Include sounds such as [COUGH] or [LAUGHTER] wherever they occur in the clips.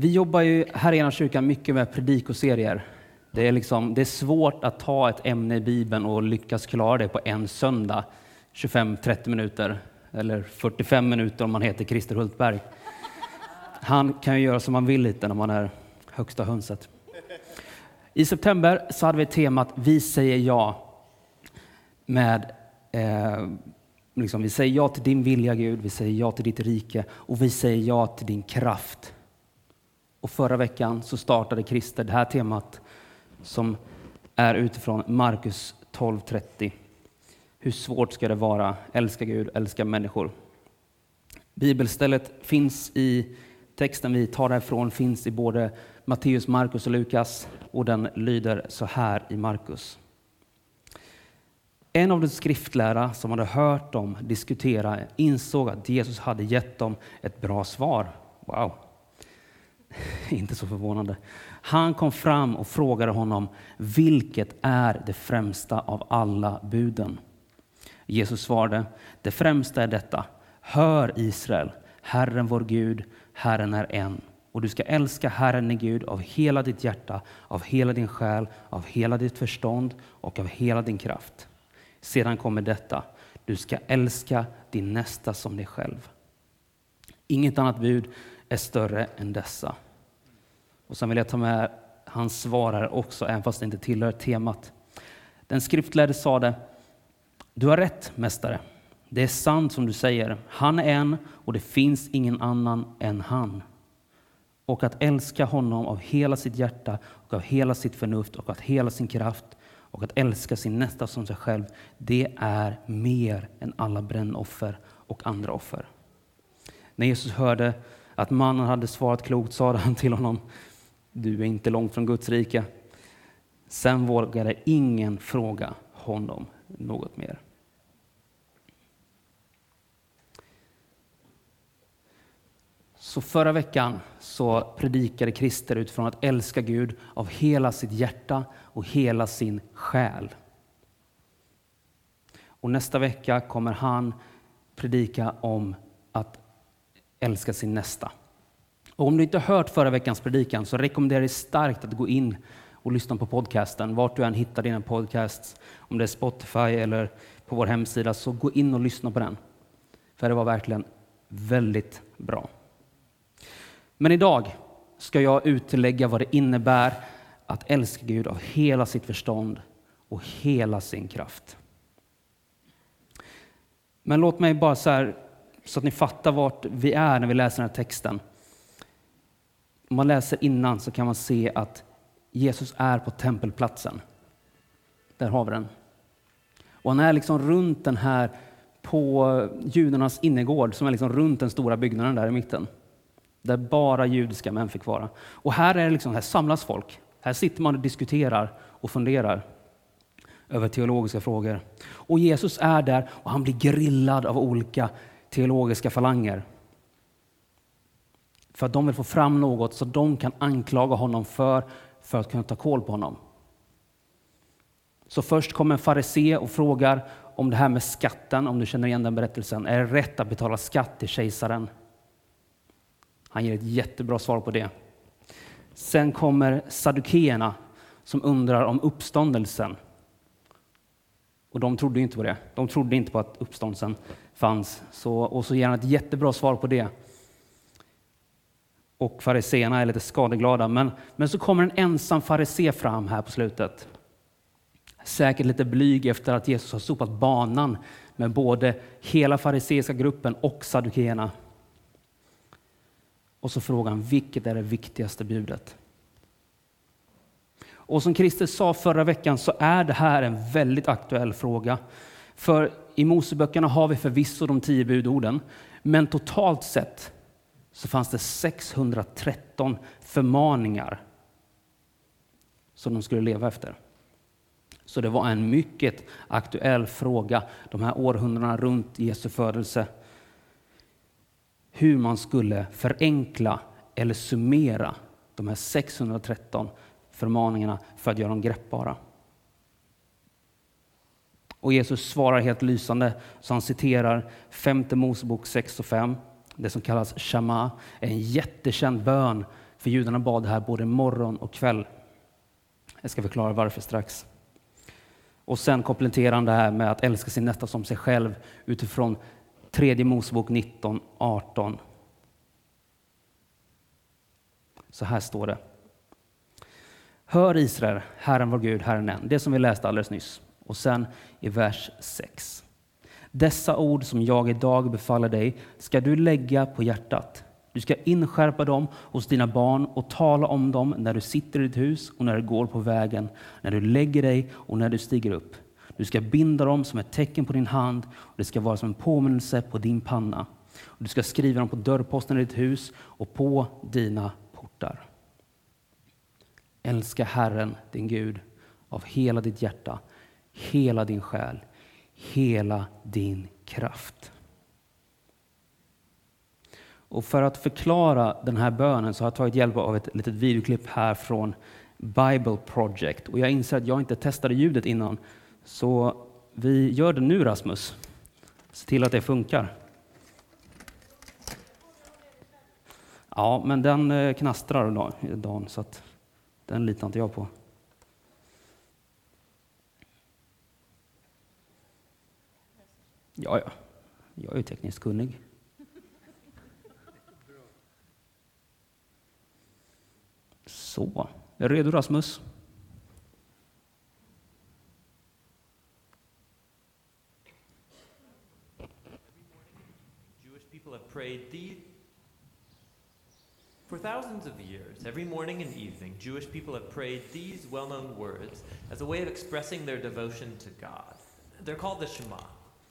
Vi jobbar ju här i kyrkan mycket med predikoserier. Det är, liksom, det är svårt att ta ett ämne i Bibeln och lyckas klara det på en söndag, 25-30 minuter, eller 45 minuter om man heter Christer Hultberg. Han kan ju göra som man vill lite när man är högsta hönset. I september så hade vi temat Vi säger ja. Med, eh, liksom, vi säger ja till din vilja Gud, vi säger ja till ditt rike och vi säger ja till din kraft. Och förra veckan så startade Christer det här temat som är utifrån Markus 12.30. Hur svårt ska det vara? Älska Gud, älska människor. Bibelstället finns i texten vi tar därifrån finns i både Matteus, Markus och Lukas och den lyder så här i Markus. En av de skriftlärare som hade hört dem diskutera insåg att Jesus hade gett dem ett bra svar. Wow! [LAUGHS] Inte så förvånande. Han kom fram och frågade honom, vilket är det främsta av alla buden? Jesus svarade, det främsta är detta. Hör Israel, Herren vår Gud, Herren är en. Och du ska älska Herren din Gud av hela ditt hjärta, av hela din själ, av hela ditt förstånd och av hela din kraft. Sedan kommer detta, du ska älska din nästa som dig själv. Inget annat bud är större än dessa. Och sen vill jag ta med hans svar här också, även fast det inte tillhör temat. Den skriftlärde sade, du har rätt mästare. Det är sant som du säger, han är en och det finns ingen annan än han. Och att älska honom av hela sitt hjärta och av hela sitt förnuft och av hela sin kraft och att älska sin nästa som sig själv, det är mer än alla brännoffer och andra offer. När Jesus hörde att mannen hade svarat klokt sade han till honom, du är inte långt från Guds rike. Sen vågade ingen fråga honom något mer. Så förra veckan så predikade Christer utifrån att älska Gud av hela sitt hjärta och hela sin själ. Och nästa vecka kommer han predika om att älska sin nästa. Och om du inte hört förra veckans predikan så rekommenderar jag starkt att gå in och lyssna på podcasten. Vart du än hittar dina podcasts, om det är Spotify eller på vår hemsida, så gå in och lyssna på den. För det var verkligen väldigt bra. Men idag ska jag utlägga vad det innebär att älska Gud av hela sitt förstånd och hela sin kraft. Men låt mig bara så här, så att ni fattar vart vi är när vi läser den här texten. Om man läser innan så kan man se att Jesus är på tempelplatsen. Där har vi den. Och han är liksom runt den här på judarnas innergård som är liksom runt den stora byggnaden där i mitten. Där bara judiska män fick vara. Och här, är liksom, här samlas folk. Här sitter man och diskuterar och funderar över teologiska frågor. Och Jesus är där och han blir grillad av olika teologiska falanger för att de vill få fram något så de kan anklaga honom för, för att kunna ta koll på honom. Så först kommer en farisé och frågar om det här med skatten, om du känner igen den berättelsen. Är det rätt att betala skatt till kejsaren? Han ger ett jättebra svar på det. Sen kommer saddukeerna som undrar om uppståndelsen. Och de trodde inte på det. De trodde inte på att uppståndelsen fanns. Så, och så ger han ett jättebra svar på det och fariseerna är lite skadeglada. Men, men så kommer en ensam farisé fram här på slutet. Säkert lite blyg efter att Jesus har sopat banan med både hela fariseiska gruppen och saddukeerna. Och så frågar han, vilket är det viktigaste budet? Och som Christer sa förra veckan så är det här en väldigt aktuell fråga. För i Moseböckerna har vi förvisso de tio budorden, men totalt sett så fanns det 613 förmaningar som de skulle leva efter. Så det var en mycket aktuell fråga de här århundradena runt Jesu födelse. Hur man skulle förenkla eller summera de här 613 förmaningarna för att göra dem greppbara. Och Jesus svarar helt lysande, så han citerar femte Mosebok 6 och 5 det som kallas shama, är en jättekänd bön För judarna bad det här både morgon och kväll. Jag ska förklara varför strax. Och sen kompletterar han det här med att älska sin nästa som sig själv utifrån tredje Mosebok 19, 18. Så här står det. Hör Israel, Herren vår Gud, Herren en. Det som vi läste alldeles nyss. Och sen i vers 6. Dessa ord som jag idag befaller dig ska du lägga på hjärtat. Du ska inskärpa dem hos dina barn och tala om dem när du sitter i ditt hus och när du går på vägen, när du lägger dig och när du stiger upp. Du ska binda dem som ett tecken på din hand och det ska vara som en påminnelse på din panna. Du ska skriva dem på dörrposten i ditt hus och på dina portar. Älska Herren, din Gud, av hela ditt hjärta, hela din själ, hela din kraft. Och för att förklara den här bönen så har jag tagit hjälp av ett litet videoklipp här från Bible Project. Och jag inser att jag inte testade ljudet innan, så vi gör det nu Rasmus. Se till att det funkar. Ja, men den eh, knastrar Dan, så att den litar inte jag på. Ja, ja. Jag är ju tekniskt kunnig. Så. Är du redo Rasmus? prayed. For thousands of years, every morning and evening, Jewish people have prayed these well known words as a way of expressing their devotion to God. They're called the Shema.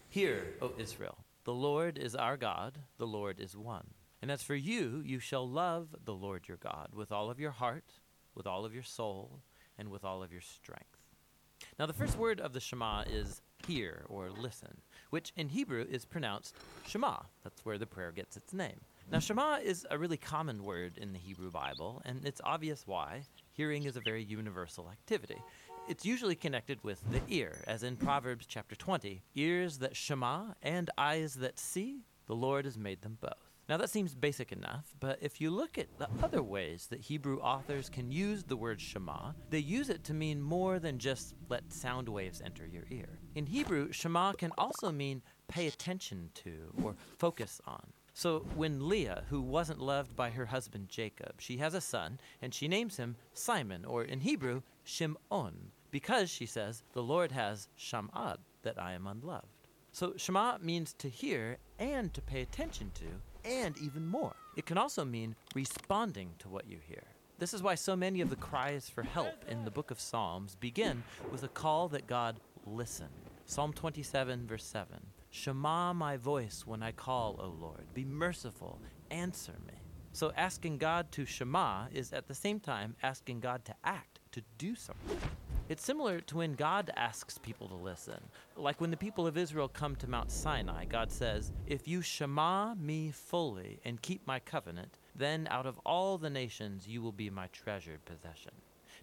Hear, O Israel, the Lord is our God, the Lord is one. And as for you, you shall love the Lord your God with all of your heart, with all of your soul, and with all of your strength. Now, the first word of the Shema is hear or listen, which in Hebrew is pronounced Shema. That's where the prayer gets its name. Now, Shema is a really common word in the Hebrew Bible, and it's obvious why. Hearing is a very universal activity. It's usually connected with the ear, as in Proverbs chapter 20 ears that Shema and eyes that see, the Lord has made them both. Now, that seems basic enough, but if you look at the other ways that Hebrew authors can use the word Shema, they use it to mean more than just let sound waves enter your ear. In Hebrew, Shema can also mean pay attention to or focus on. So when Leah, who wasn't loved by her husband Jacob, she has a son and she names him Simon, or in Hebrew, Shimon, because she says, The Lord has shamad, that I am unloved. So Shema means to hear and to pay attention to and even more. It can also mean responding to what you hear. This is why so many of the cries for help in the book of Psalms begin with a call that God listen. Psalm 27, verse 7 Shema my voice when I call, O Lord. Be merciful, answer me. So asking God to Shema is at the same time asking God to act, to do something. It's similar to when God asks people to listen. Like when the people of Israel come to Mount Sinai, God says, If you shema me fully and keep my covenant, then out of all the nations you will be my treasured possession.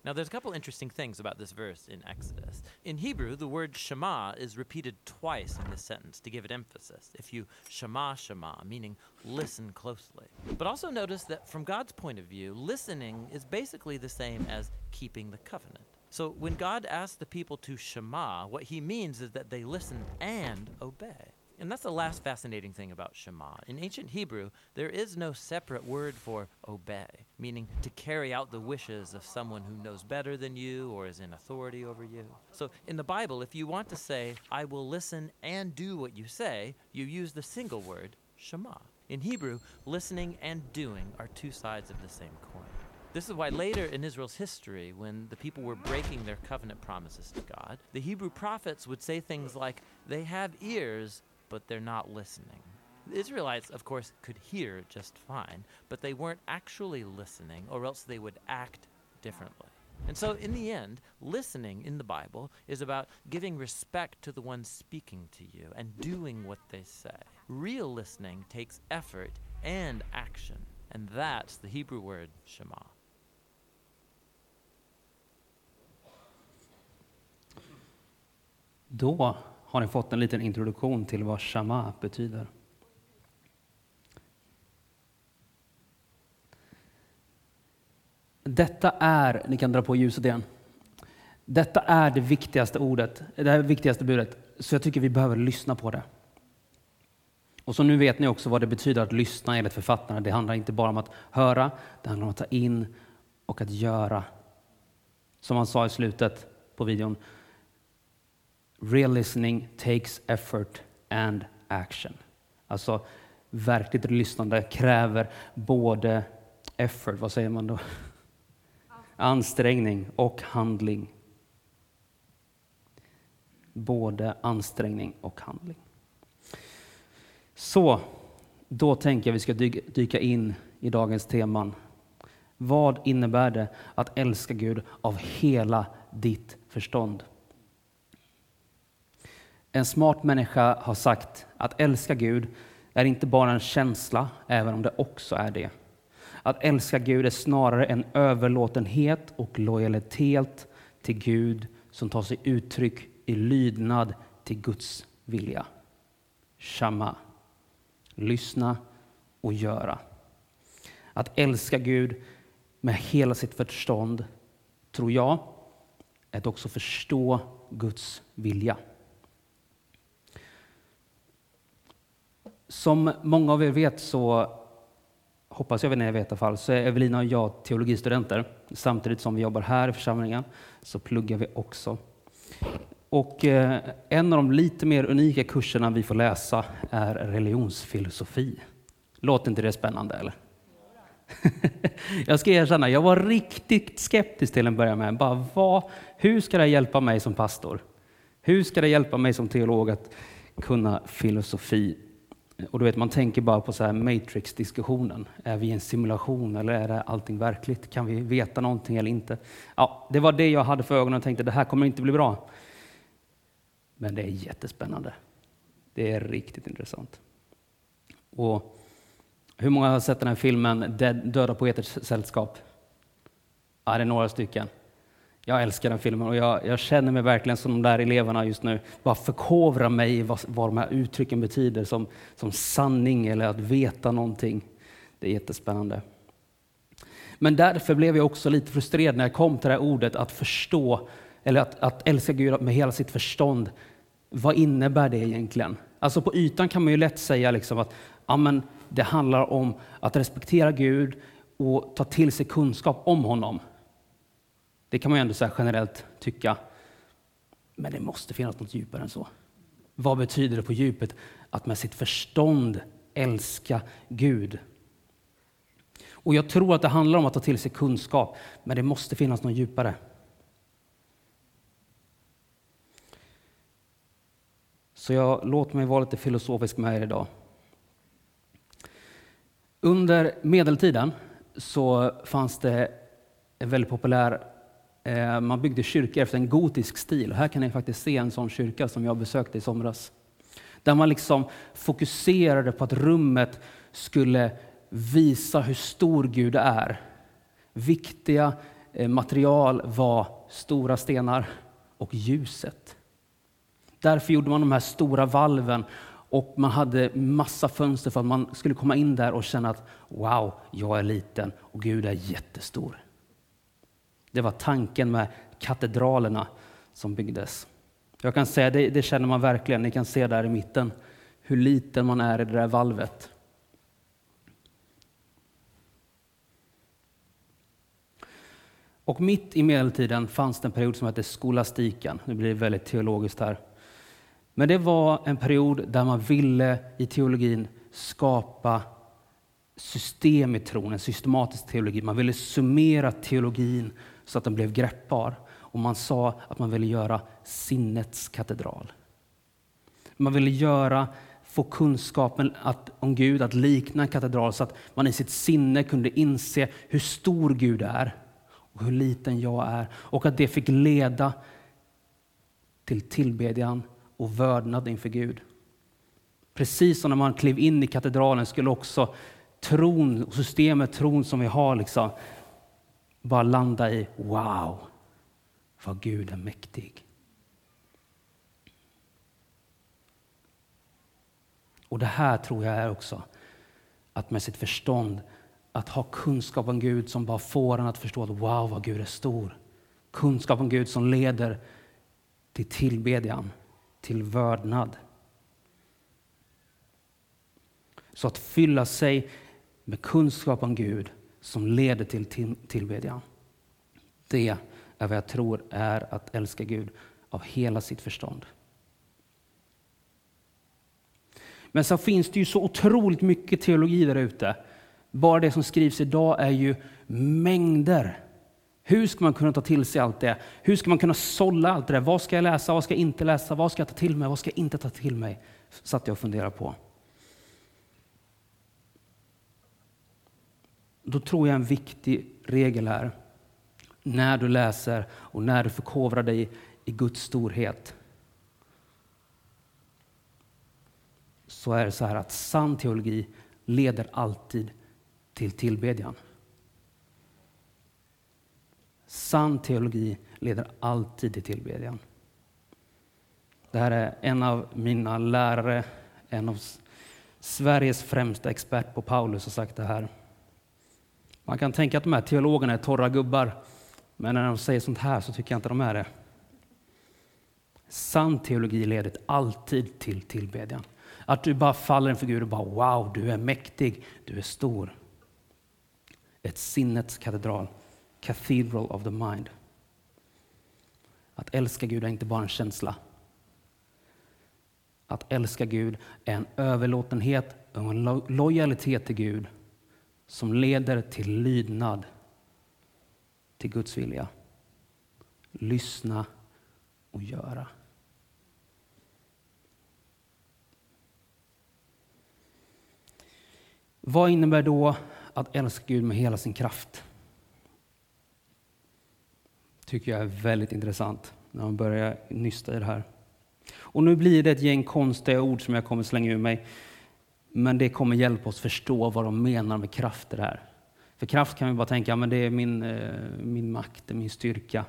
Now, there's a couple interesting things about this verse in Exodus. In Hebrew, the word shema is repeated twice in this sentence to give it emphasis. If you shema, shema, meaning listen closely. But also notice that from God's point of view, listening is basically the same as keeping the covenant. So when God asks the people to Shema, what he means is that they listen and obey. And that's the last fascinating thing about Shema. In ancient Hebrew, there is no separate word for obey, meaning to carry out the wishes of someone who knows better than you or is in authority over you. So in the Bible, if you want to say, I will listen and do what you say, you use the single word, Shema. In Hebrew, listening and doing are two sides of the same coin. This is why later in Israel's history, when the people were breaking their covenant promises to God, the Hebrew prophets would say things like, They have ears, but they're not listening. The Israelites, of course, could hear just fine, but they weren't actually listening, or else they would act differently. And so, in the end, listening in the Bible is about giving respect to the one speaking to you and doing what they say. Real listening takes effort and action, and that's the Hebrew word Shema. Då har ni fått en liten introduktion till vad shama betyder. Detta är, ni kan dra på ljuset igen. Detta är det viktigaste ordet, det här viktigaste budet, så jag tycker vi behöver lyssna på det. Och så nu vet ni också vad det betyder att lyssna enligt författarna. Det handlar inte bara om att höra, det handlar om att ta in och att göra. Som han sa i slutet på videon. Real listening takes effort and action. Alltså verkligt lyssnande kräver både effort, vad säger man då? Ansträngning och handling. Både ansträngning och handling. Så, då tänker jag vi ska dyka in i dagens teman. Vad innebär det att älska Gud av hela ditt förstånd? En smart människa har sagt att älska Gud är inte bara en känsla, även om det också är det. Att älska Gud är snarare en överlåtenhet och lojalitet till Gud som tar sig uttryck i lydnad till Guds vilja. Shama. Lyssna och göra. Att älska Gud med hela sitt förstånd, tror jag, är att också förstå Guds vilja. Som många av er vet så hoppas jag vet ni vet i alla fall, så är Evelina och jag teologistudenter. Samtidigt som vi jobbar här i församlingen så pluggar vi också. Och eh, en av de lite mer unika kurserna vi får läsa är religionsfilosofi. Låter inte det spännande eller? [LAUGHS] jag ska erkänna, jag var riktigt skeptisk till en början med. Bara, vad, hur ska det hjälpa mig som pastor? Hur ska det hjälpa mig som teolog att kunna filosofi? Och du vet, man tänker bara på så här Matrix-diskussionen. Är vi i en simulation eller är det allting verkligt? Kan vi veta någonting eller inte? Ja, det var det jag hade för ögonen och tänkte det här kommer inte bli bra. Men det är jättespännande. Det är riktigt intressant. Och hur många har sett den här filmen Döda poeters sällskap? Ja, det är några stycken. Jag älskar den filmen och jag, jag, känner mig verkligen som de där eleverna just nu. Bara förkovra mig i vad, vad de här uttrycken betyder som, som sanning eller att veta någonting. Det är jättespännande. Men därför blev jag också lite frustrerad när jag kom till det här ordet att förstå, eller att, att älska Gud med hela sitt förstånd. Vad innebär det egentligen? Alltså på ytan kan man ju lätt säga liksom att amen, det handlar om att respektera Gud och ta till sig kunskap om honom. Det kan man ju ändå säga generellt tycka. Men det måste finnas något djupare än så. Vad betyder det på djupet att med sitt förstånd älska Gud? Och jag tror att det handlar om att ta till sig kunskap, men det måste finnas något djupare. Så jag låt mig vara lite filosofisk med er idag. Under medeltiden så fanns det en väldigt populär Eh, man byggde kyrkor efter en gotisk stil. Här kan ni faktiskt se en sån kyrka som jag besökte i somras. Där man liksom fokuserade på att rummet skulle visa hur stor Gud är. Viktiga eh, material var stora stenar och ljuset. Därför gjorde man de här stora valven och man hade massa fönster för att man skulle komma in där och känna att wow, jag är liten och Gud är jättestor. Det var tanken med katedralerna som byggdes. Jag kan säga, det, det känner man verkligen, ni kan se där i mitten hur liten man är i det där valvet. Och mitt i medeltiden fanns det en period som hette skolastiken. Nu blir det väldigt teologiskt här. Men det var en period där man ville i teologin skapa system i tron, en systematisk teologi. Man ville summera teologin så att den blev greppbar. Och man sa att man ville göra sinnets katedral. Man ville göra, få kunskapen att, om Gud att likna en katedral så att man i sitt sinne kunde inse hur stor Gud är och hur liten jag är. Och att det fick leda till tillbedjan och vördnad inför Gud. Precis som när man klev in i katedralen skulle också tron, och systemet tron som vi har, liksom, bara landa i wow, vad Gud är mäktig. Och det här tror jag är också att med sitt förstånd att ha kunskap om Gud som bara får en att förstå att wow, vad Gud är stor. Kunskap om Gud som leder till tillbedjan, till vördnad. Så att fylla sig med kunskap om Gud som leder till tillbedjan. Det är vad jag tror är att älska Gud av hela sitt förstånd. Men så finns det ju så otroligt mycket teologi där ute. Bara det som skrivs idag är ju mängder. Hur ska man kunna ta till sig allt det? Hur ska man kunna sålla allt det där? Vad ska jag läsa? Vad ska jag inte läsa? Vad ska jag ta till mig? Vad ska jag inte ta till mig? Satt jag och funderade på. Då tror jag en viktig regel här, när du läser och när du förkovrar dig i Guds storhet, så är det så här att sann teologi leder alltid till tillbedjan. Sann teologi leder alltid till tillbedjan. Det här är en av mina lärare, en av Sveriges främsta expert på Paulus har sagt det här. Man kan tänka att de här teologerna är torra gubbar, men när de säger sånt här så tycker jag inte de är det. Sann teologi leder alltid till tillbedjan. Att du bara faller inför Gud och bara wow, du är mäktig, du är stor. Ett sinnets katedral, cathedral of the mind. Att älska Gud är inte bara en känsla. Att älska Gud är en överlåtenhet och en lojalitet till Gud som leder till lydnad till Guds vilja. Lyssna och göra. Vad innebär då att älska Gud med hela sin kraft? tycker jag är väldigt intressant när man börjar nysta i det här. Och nu blir det ett gäng konstiga ord som jag kommer slänga ur mig. Men det kommer hjälpa oss förstå vad de menar med krafter här. För kraft kan vi bara tänka, men det är min, eh, min makt, det är min styrka.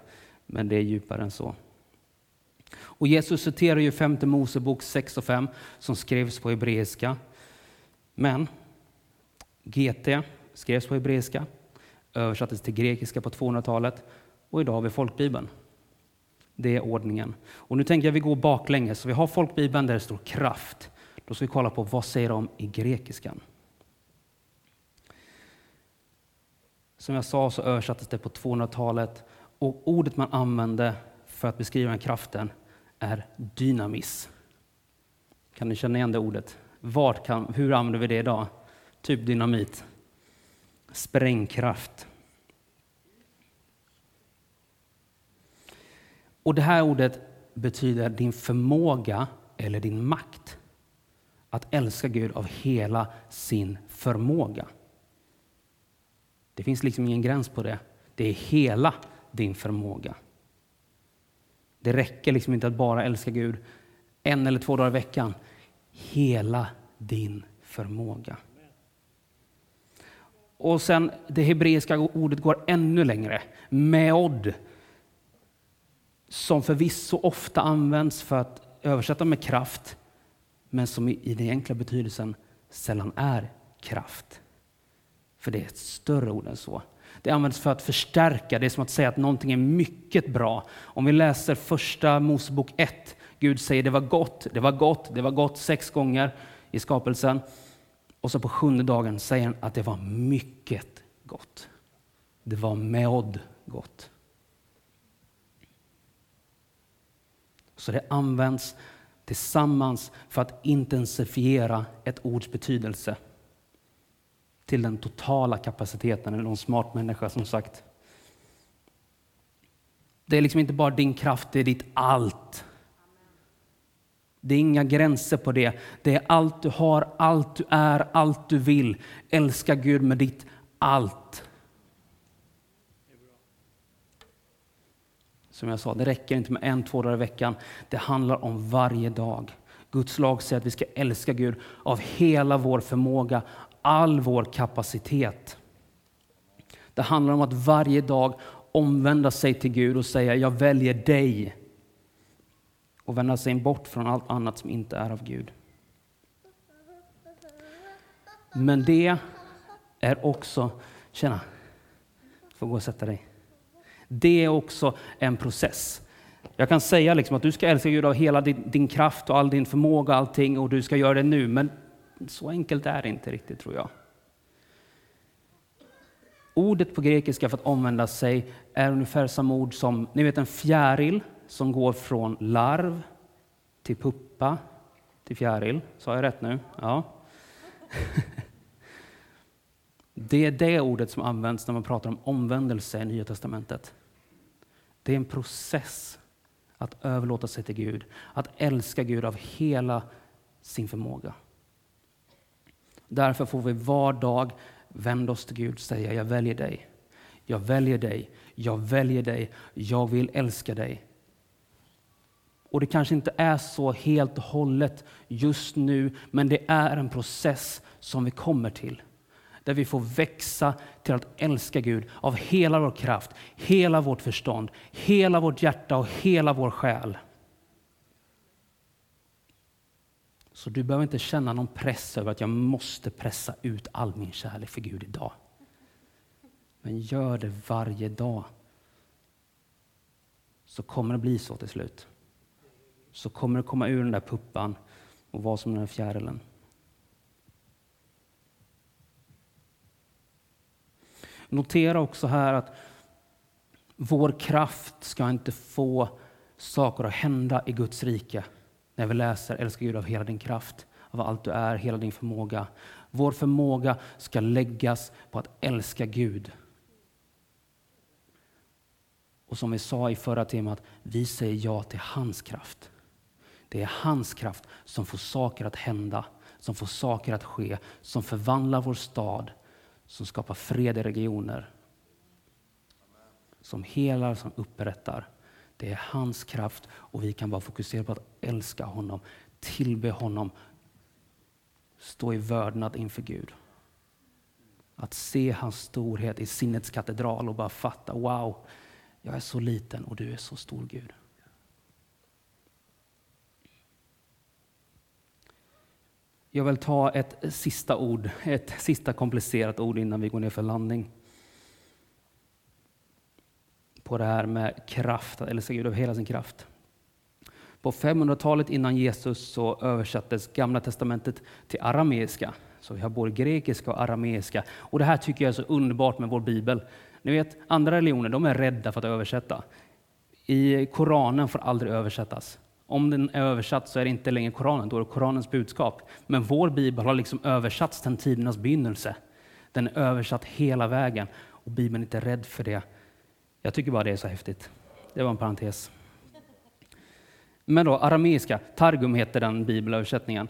Men det är djupare än så. Och Jesus citerar ju femte Mosebok 6 och 5 som skrevs på hebreiska. Men GT skrevs på hebreiska, översattes till grekiska på 200-talet och idag har vi folkbibeln. Det är ordningen. Och nu tänker jag att vi går baklänges. Så vi har folkbibeln där det står kraft. Då ska vi kolla på vad säger de i grekiskan. Som jag sa så översattes det på 200-talet och ordet man använde för att beskriva den kraften är dynamis. Kan ni känna igen det ordet? Vart kan, hur använder vi det idag? Typ dynamit. Sprängkraft. Och det här ordet betyder din förmåga eller din makt att älska Gud av hela sin förmåga. Det finns liksom ingen gräns på det. Det är hela din förmåga. Det räcker liksom inte att bara älska Gud en eller två dagar i veckan. Hela din förmåga. Och sen det hebreiska ordet går ännu längre. Meod. Som förvisso ofta används för att översätta med kraft men som i den enkla betydelsen sällan är kraft. För det är ett större ord än så. Det används för att förstärka, det är som att säga att någonting är mycket bra. Om vi läser första Mosebok 1, Gud säger det var gott, det var gott, det var gott sex gånger i skapelsen. Och så på sjunde dagen säger han att det var mycket gott. Det var med gott. Så det används tillsammans för att intensifiera ett ords betydelse till den totala kapaciteten, eller någon smart människa som sagt. Det är liksom inte bara din kraft, det är ditt allt. Det är inga gränser på det. Det är allt du har, allt du är, allt du vill. Älska Gud med ditt allt. Som jag sa, det räcker inte med en, två dagar i veckan. Det handlar om varje dag. Guds lag säger att vi ska älska Gud av hela vår förmåga, all vår kapacitet. Det handlar om att varje dag omvända sig till Gud och säga jag väljer dig. Och vända sig bort från allt annat som inte är av Gud. Men det är också, tjena, får gå och sätta dig. Det är också en process. Jag kan säga liksom att du ska älska Gud av hela din, din kraft och all din förmåga och allting och du ska göra det nu, men så enkelt är det inte riktigt tror jag. Ordet på grekiska för att omvända sig är ungefär samma ord som, ni vet en fjäril som går från larv till puppa till fjäril. Sa jag rätt nu? Ja. [LAUGHS] Det är det ordet som används när man pratar om omvändelse i Nya Testamentet. Det är en process att överlåta sig till Gud, att älska Gud av hela sin förmåga. Därför får vi var dag vända oss till Gud och säga jag väljer dig. Jag väljer dig. Jag väljer dig. Jag vill älska dig. Och det kanske inte är så helt och hållet just nu, men det är en process som vi kommer till. Där vi får växa till att älska Gud av hela vår kraft, hela vårt förstånd, hela vårt hjärta och hela vår själ. Så du behöver inte känna någon press över att jag måste pressa ut all min kärlek för Gud idag. Men gör det varje dag. Så kommer det bli så till slut. Så kommer det komma ur den där puppan och vara som den där fjärilen. Notera också här att vår kraft ska inte få saker att hända i Guds rike. När vi läser älska Gud av hela din kraft, av allt du är, hela din förmåga. Vår förmåga ska läggas på att älska Gud. Och som vi sa i förra temat, vi säger ja till hans kraft. Det är hans kraft som får saker att hända, som får saker att ske, som förvandlar vår stad, som skapar fred i regioner. Som helar, som upprättar. Det är hans kraft och vi kan bara fokusera på att älska honom, tillbe honom, stå i vördnad inför Gud. Att se hans storhet i sinnets katedral och bara fatta, wow, jag är så liten och du är så stor Gud. Jag vill ta ett sista ord, ett sista komplicerat ord innan vi går ner för landning. På det här med kraft, att älska Gud av hela sin kraft. På 500-talet innan Jesus så översattes Gamla Testamentet till arameiska. Så vi har både grekiska och arameiska. Och det här tycker jag är så underbart med vår bibel. Ni vet, andra religioner de är rädda för att översätta. I Koranen får aldrig översättas. Om den är översatt så är det inte längre Koranen, då är det Koranens budskap. Men vår bibel har liksom översatts sedan tidernas begynnelse. Den är översatt hela vägen och Bibeln är inte rädd för det. Jag tycker bara det är så häftigt. Det var en parentes. Men då, arameiska, Targum heter den bibelöversättningen.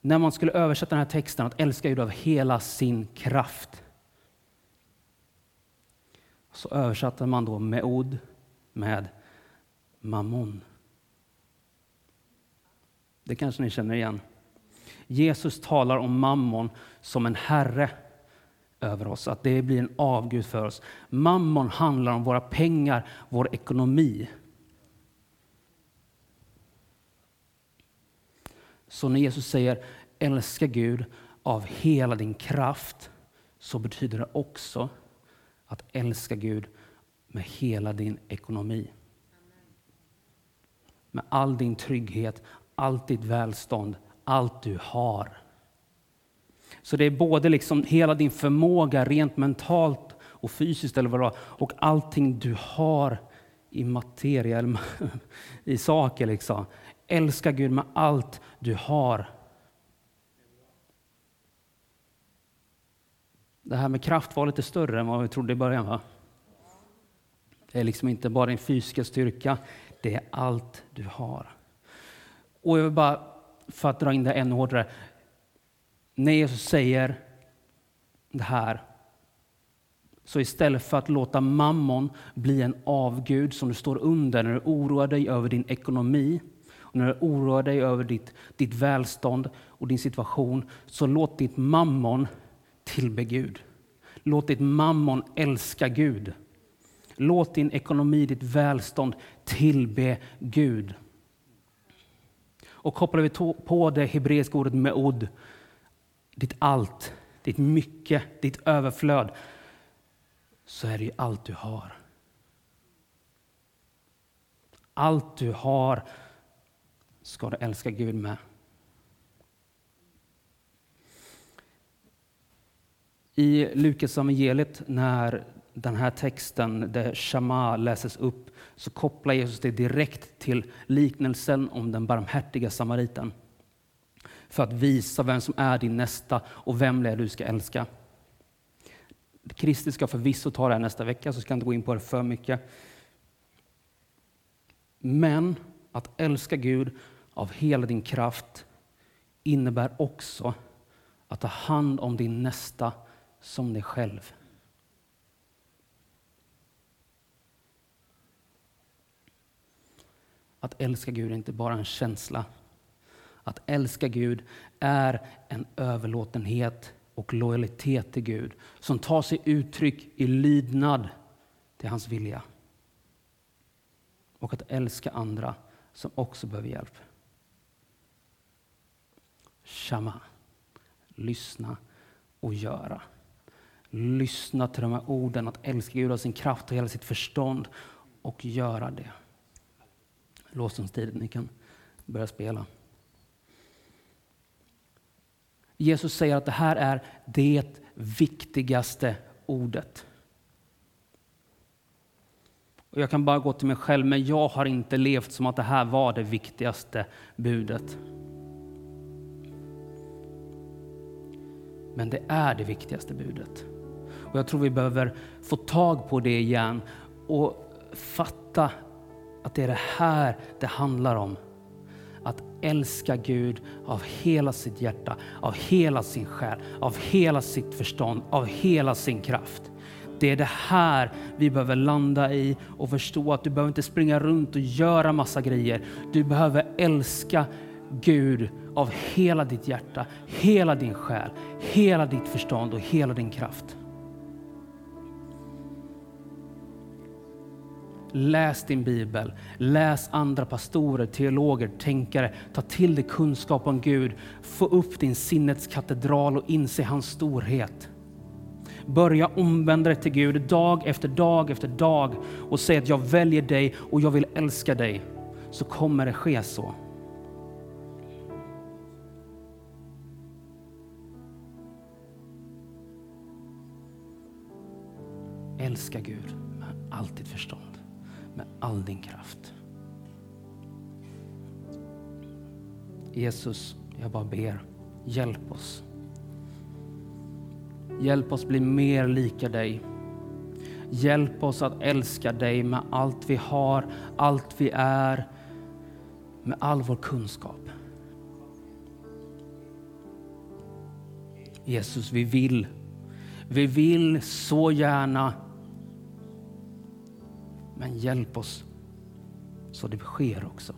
När man skulle översätta den här texten, att älska Gud av hela sin kraft, så översatte man då meod med mammon. Det kanske ni känner igen. Jesus talar om mammon som en herre över oss, att det blir en avgud för oss. Mammon handlar om våra pengar, vår ekonomi. Så när Jesus säger älska Gud av hela din kraft så betyder det också att älska Gud med hela din ekonomi. Med all din trygghet, allt ditt välstånd, allt du har. Så det är både liksom hela din förmåga rent mentalt och fysiskt eller vad det var, och allting du har i materia, [LAUGHS] i saker. Liksom. Älska Gud med allt du har. Det här med kraft var lite större än vad vi trodde i början. Va? Det är liksom inte bara din fysiska styrka, det är allt du har. Och jag vill bara, för att dra in det ännu hårdare, när Jesus säger det här, så istället för att låta mammon bli en avgud som du står under när du oroar dig över din ekonomi, och när du oroar dig över ditt, ditt välstånd och din situation, så låt ditt mammon tillbe Gud. Låt ditt mammon älska Gud. Låt din ekonomi, ditt välstånd tillbe Gud. Och kopplar vi på det hebreiska ordet meod, ditt allt, ditt mycket, ditt överflöd, så är det ju allt du har. Allt du har ska du älska Gud med. I Lukas evangeliet när den här texten, där Shama läses upp, så kopplar Jesus det direkt till liknelsen om den barmhärtiga samariten. För att visa vem som är din nästa och vem det är du ska älska. Kristi ska förvisso ta det här nästa vecka, så jag ska inte gå in på det för mycket. Men att älska Gud av hela din kraft innebär också att ta hand om din nästa som dig själv. Att älska Gud är inte bara en känsla. Att älska Gud är en överlåtenhet och lojalitet till Gud som tar sig uttryck i lydnad till hans vilja. Och att älska andra som också behöver hjälp. Shama. Lyssna och göra. Lyssna till de här orden, att älska Gud av sin kraft och hela sitt förstånd och göra det. Lovsångstid, ni kan börja spela. Jesus säger att det här är det viktigaste ordet. Och jag kan bara gå till mig själv, men jag har inte levt som att det här var det viktigaste budet. Men det är det viktigaste budet. Och jag tror vi behöver få tag på det igen och fatta att det är det här det handlar om. Att älska Gud av hela sitt hjärta, av hela sin själ, av hela sitt förstånd, av hela sin kraft. Det är det här vi behöver landa i och förstå att du behöver inte springa runt och göra massa grejer. Du behöver älska Gud av hela ditt hjärta, hela din själ, hela ditt förstånd och hela din kraft. Läs din bibel, läs andra pastorer, teologer, tänkare. Ta till dig kunskap om Gud. Få upp din sinnets katedral och inse hans storhet. Börja omvända dig till Gud dag efter dag efter dag och säg att jag väljer dig och jag vill älska dig. Så kommer det ske så. Älska Gud med allt ditt förstånd, med all din kraft. Jesus, jag bara ber, hjälp oss. Hjälp oss bli mer lika dig. Hjälp oss att älska dig med allt vi har, allt vi är, med all vår kunskap. Jesus, vi vill. Vi vill så gärna men hjälp oss så det sker också.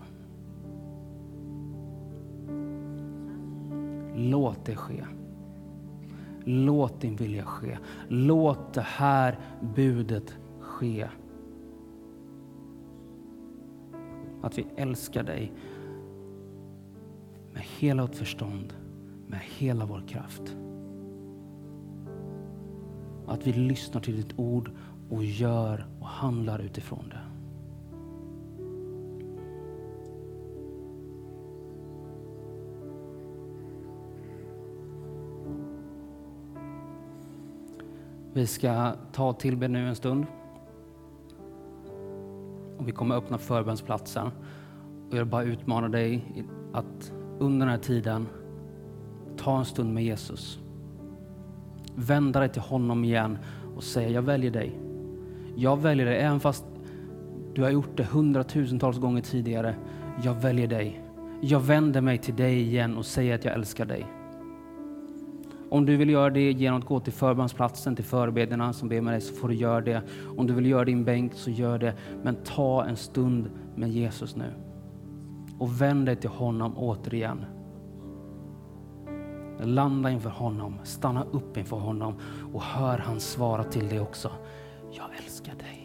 Låt det ske. Låt din vilja ske. Låt det här budet ske. Att vi älskar dig med hela vårt förstånd, med hela vår kraft. Att vi lyssnar till ditt ord och gör och handlar utifrån det. Vi ska ta tillbe nu en stund. Och vi kommer öppna förbönsplatsen. Och jag vill bara utmana dig att under den här tiden ta en stund med Jesus. Vända dig till honom igen och säga jag väljer dig. Jag väljer dig, även fast du har gjort det hundratusentals gånger tidigare. Jag väljer dig. Jag vänder mig till dig igen och säger att jag älskar dig. Om du vill göra det genom att gå till förbandsplatsen, till förebedjarna som ber med dig, så får du göra det. Om du vill göra din bänk, så gör det. Men ta en stund med Jesus nu. Och vänd dig till honom återigen. Landa inför honom, stanna upp inför honom och hör han svara till dig också. Jag älskar dig.